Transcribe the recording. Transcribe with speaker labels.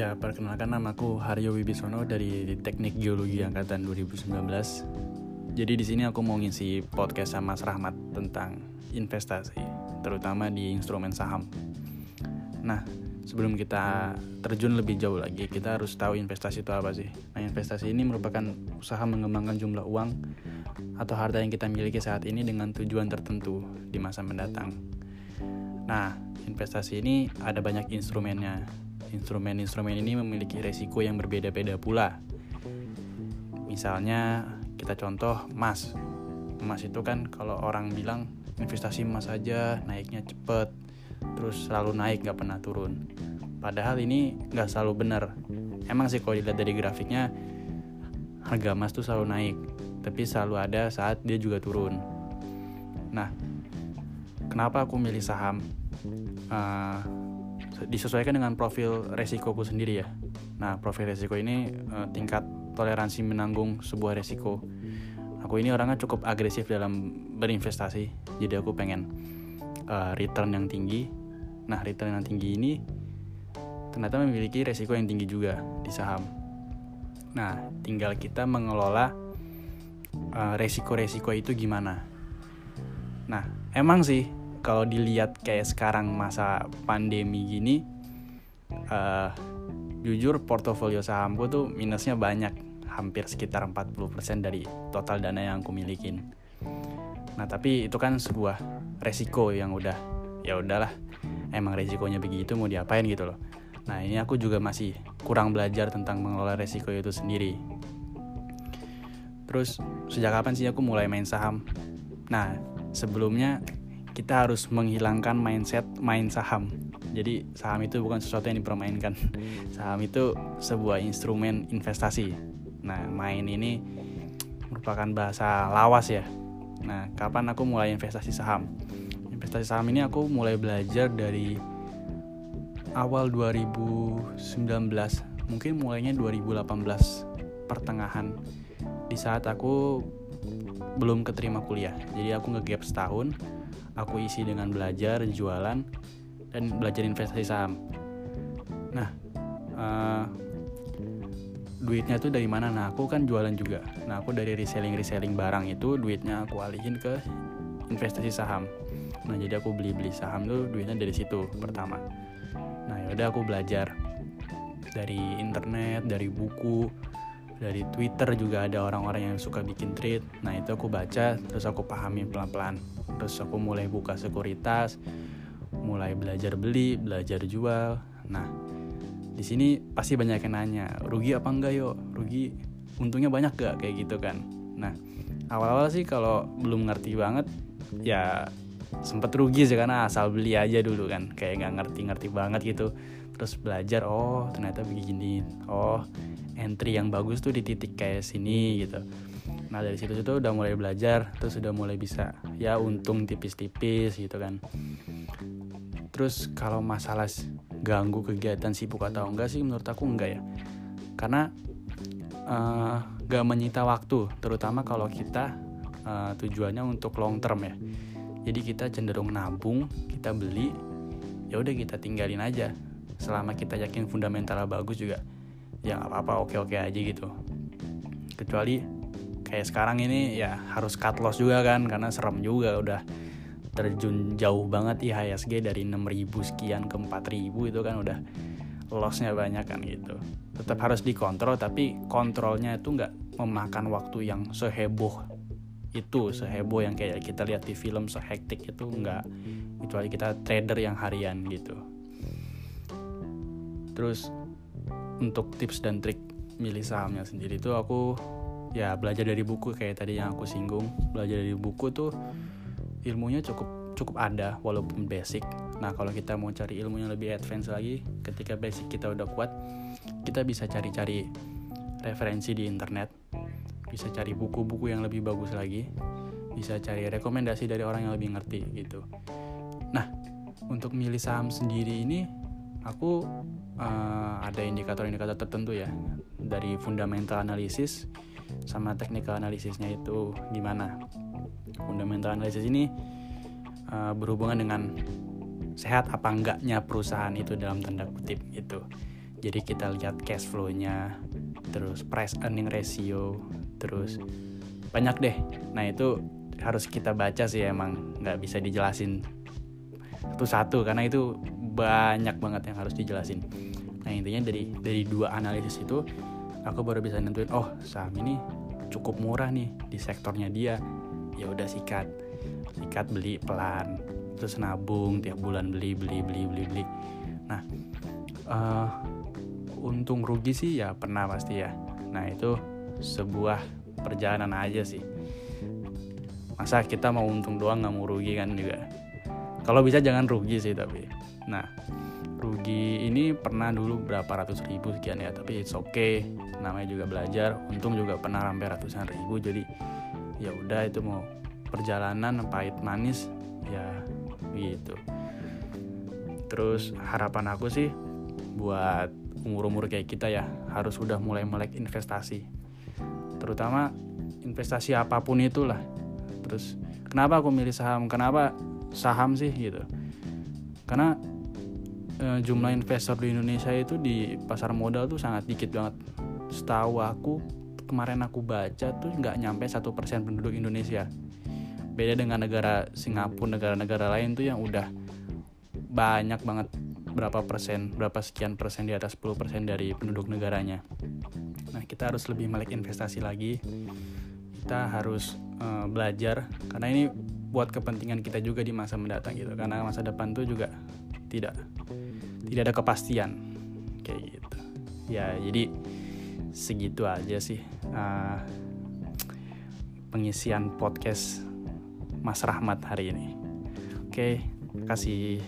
Speaker 1: Ya, perkenalkan namaku Haryo Wibisono dari Teknik Geologi Angkatan 2019. Jadi di sini aku mau ngisi podcast sama Mas Rahmat tentang investasi, terutama di instrumen saham. Nah, sebelum kita terjun lebih jauh lagi, kita harus tahu investasi itu apa sih. Nah, investasi ini merupakan usaha mengembangkan jumlah uang atau harta yang kita miliki saat ini dengan tujuan tertentu di masa mendatang. Nah, investasi ini ada banyak instrumennya, Instrumen-instrumen ini memiliki resiko yang berbeda-beda pula. Misalnya, kita contoh emas. Emas itu kan kalau orang bilang investasi emas aja naiknya cepet, terus selalu naik gak pernah turun. Padahal ini gak selalu benar. Emang sih kalau dilihat dari grafiknya, harga emas tuh selalu naik, tapi selalu ada saat dia juga turun. Nah, kenapa aku milih saham? Uh, disesuaikan dengan profil resikoku sendiri ya. Nah, profil resiko ini uh, tingkat toleransi menanggung sebuah resiko. Aku ini orangnya cukup agresif dalam berinvestasi, jadi aku pengen uh, return yang tinggi. Nah, return yang tinggi ini ternyata memiliki resiko yang tinggi juga di saham. Nah, tinggal kita mengelola uh, resiko-resiko itu gimana. Nah, emang sih kalau dilihat kayak sekarang masa pandemi gini uh, jujur portofolio sahamku tuh minusnya banyak. Hampir sekitar 40% dari total dana yang aku milikin. Nah tapi itu kan sebuah resiko yang udah ya udahlah emang resikonya begitu mau diapain gitu loh. Nah ini aku juga masih kurang belajar tentang mengelola resiko itu sendiri. Terus sejak kapan sih aku mulai main saham? Nah sebelumnya kita harus menghilangkan mindset main saham. Jadi saham itu bukan sesuatu yang dipermainkan. Saham itu sebuah instrumen investasi. Nah, main ini merupakan bahasa lawas ya. Nah, kapan aku mulai investasi saham? Investasi saham ini aku mulai belajar dari awal 2019. Mungkin mulainya 2018 pertengahan. Di saat aku belum keterima kuliah. Jadi aku ngegap setahun aku isi dengan belajar jualan dan belajar investasi saham. Nah uh, duitnya tuh dari mana? Nah aku kan jualan juga. Nah aku dari reselling reselling barang itu duitnya aku alihin ke investasi saham. Nah jadi aku beli beli saham tuh duitnya dari situ pertama. Nah yaudah aku belajar dari internet dari buku dari Twitter juga ada orang-orang yang suka bikin tweet. Nah itu aku baca, terus aku pahami pelan-pelan. Terus aku mulai buka sekuritas, mulai belajar beli, belajar jual. Nah di sini pasti banyak yang nanya, rugi apa enggak yo? Rugi, untungnya banyak gak kayak gitu kan? Nah awal-awal sih kalau belum ngerti banget, ya sempet rugi sih karena asal beli aja dulu kan, kayak nggak ngerti-ngerti banget gitu. Terus belajar, oh ternyata begini, oh entry yang bagus tuh di titik kayak sini gitu. Nah dari situ situ udah mulai belajar terus udah mulai bisa ya untung tipis-tipis gitu kan. Terus kalau masalah ganggu kegiatan sibuk atau enggak sih menurut aku enggak ya. Karena uh, gak menyita waktu terutama kalau kita uh, tujuannya untuk long term ya. Jadi kita cenderung nabung kita beli ya udah kita tinggalin aja selama kita yakin fundamentalnya bagus juga ya nggak apa-apa oke-oke aja gitu. Kecuali kayak sekarang ini ya harus cut loss juga kan karena serem juga udah terjun jauh banget IHSG dari 6000 sekian ke 4000 itu kan udah lossnya banyak kan gitu. Tetap harus dikontrol tapi kontrolnya itu nggak memakan waktu yang seheboh itu seheboh yang kayak kita lihat di film sehektik itu nggak. Kecuali kita trader yang harian gitu terus untuk tips dan trik milih sahamnya sendiri itu aku ya belajar dari buku kayak tadi yang aku singgung. Belajar dari buku tuh ilmunya cukup cukup ada walaupun basic. Nah kalau kita mau cari ilmu yang lebih advance lagi ketika basic kita udah kuat kita bisa cari-cari referensi di internet. Bisa cari buku-buku yang lebih bagus lagi. Bisa cari rekomendasi dari orang yang lebih ngerti gitu. Nah untuk milih saham sendiri ini aku uh, ada indikator-indikator tertentu ya dari fundamental analisis sama technical analisisnya itu gimana. Fundamental analisis ini uh, berhubungan dengan sehat apa enggaknya perusahaan itu dalam tanda kutip gitu. Jadi kita lihat cash flow-nya terus price earning ratio terus banyak deh. Nah itu harus kita baca sih emang nggak bisa dijelasin satu-satu karena itu banyak banget yang harus dijelasin. Nah intinya dari dari dua analisis itu aku baru bisa nentuin oh saham ini cukup murah nih di sektornya dia. Ya udah sikat. Sikat beli pelan terus nabung tiap bulan beli beli beli beli beli. Nah uh, untung rugi sih ya pernah pasti ya. Nah itu sebuah perjalanan aja sih. Masa kita mau untung doang nggak mau rugi kan juga kalau bisa jangan rugi sih tapi. Nah rugi ini pernah dulu berapa ratus ribu sekian ya tapi it's okay. Namanya juga belajar untung juga pernah sampai ratusan ribu. Jadi ya udah itu mau perjalanan pahit manis ya gitu. Terus harapan aku sih buat umur-umur kayak kita ya harus udah mulai melek investasi. Terutama investasi apa pun itulah. Terus kenapa aku milih saham? Kenapa saham sih gitu karena Eh, jumlah investor di Indonesia itu di pasar modal tuh sangat dikit banget. Setahu aku kemarin aku baca tuh nggak nyampe satu persen penduduk Indonesia. Beda dengan negara Singapura, negara-negara lain tuh yang udah banyak banget berapa persen, berapa sekian persen di atas 10 persen dari penduduk negaranya. Nah kita harus lebih melek investasi lagi. Kita harus uh, belajar karena ini buat kepentingan kita juga di masa mendatang gitu. Karena masa depan tuh juga tidak tidak ada kepastian. Kayak gitu. Ya jadi segitu aja sih uh, pengisian podcast Mas Rahmat hari ini. Oke kasih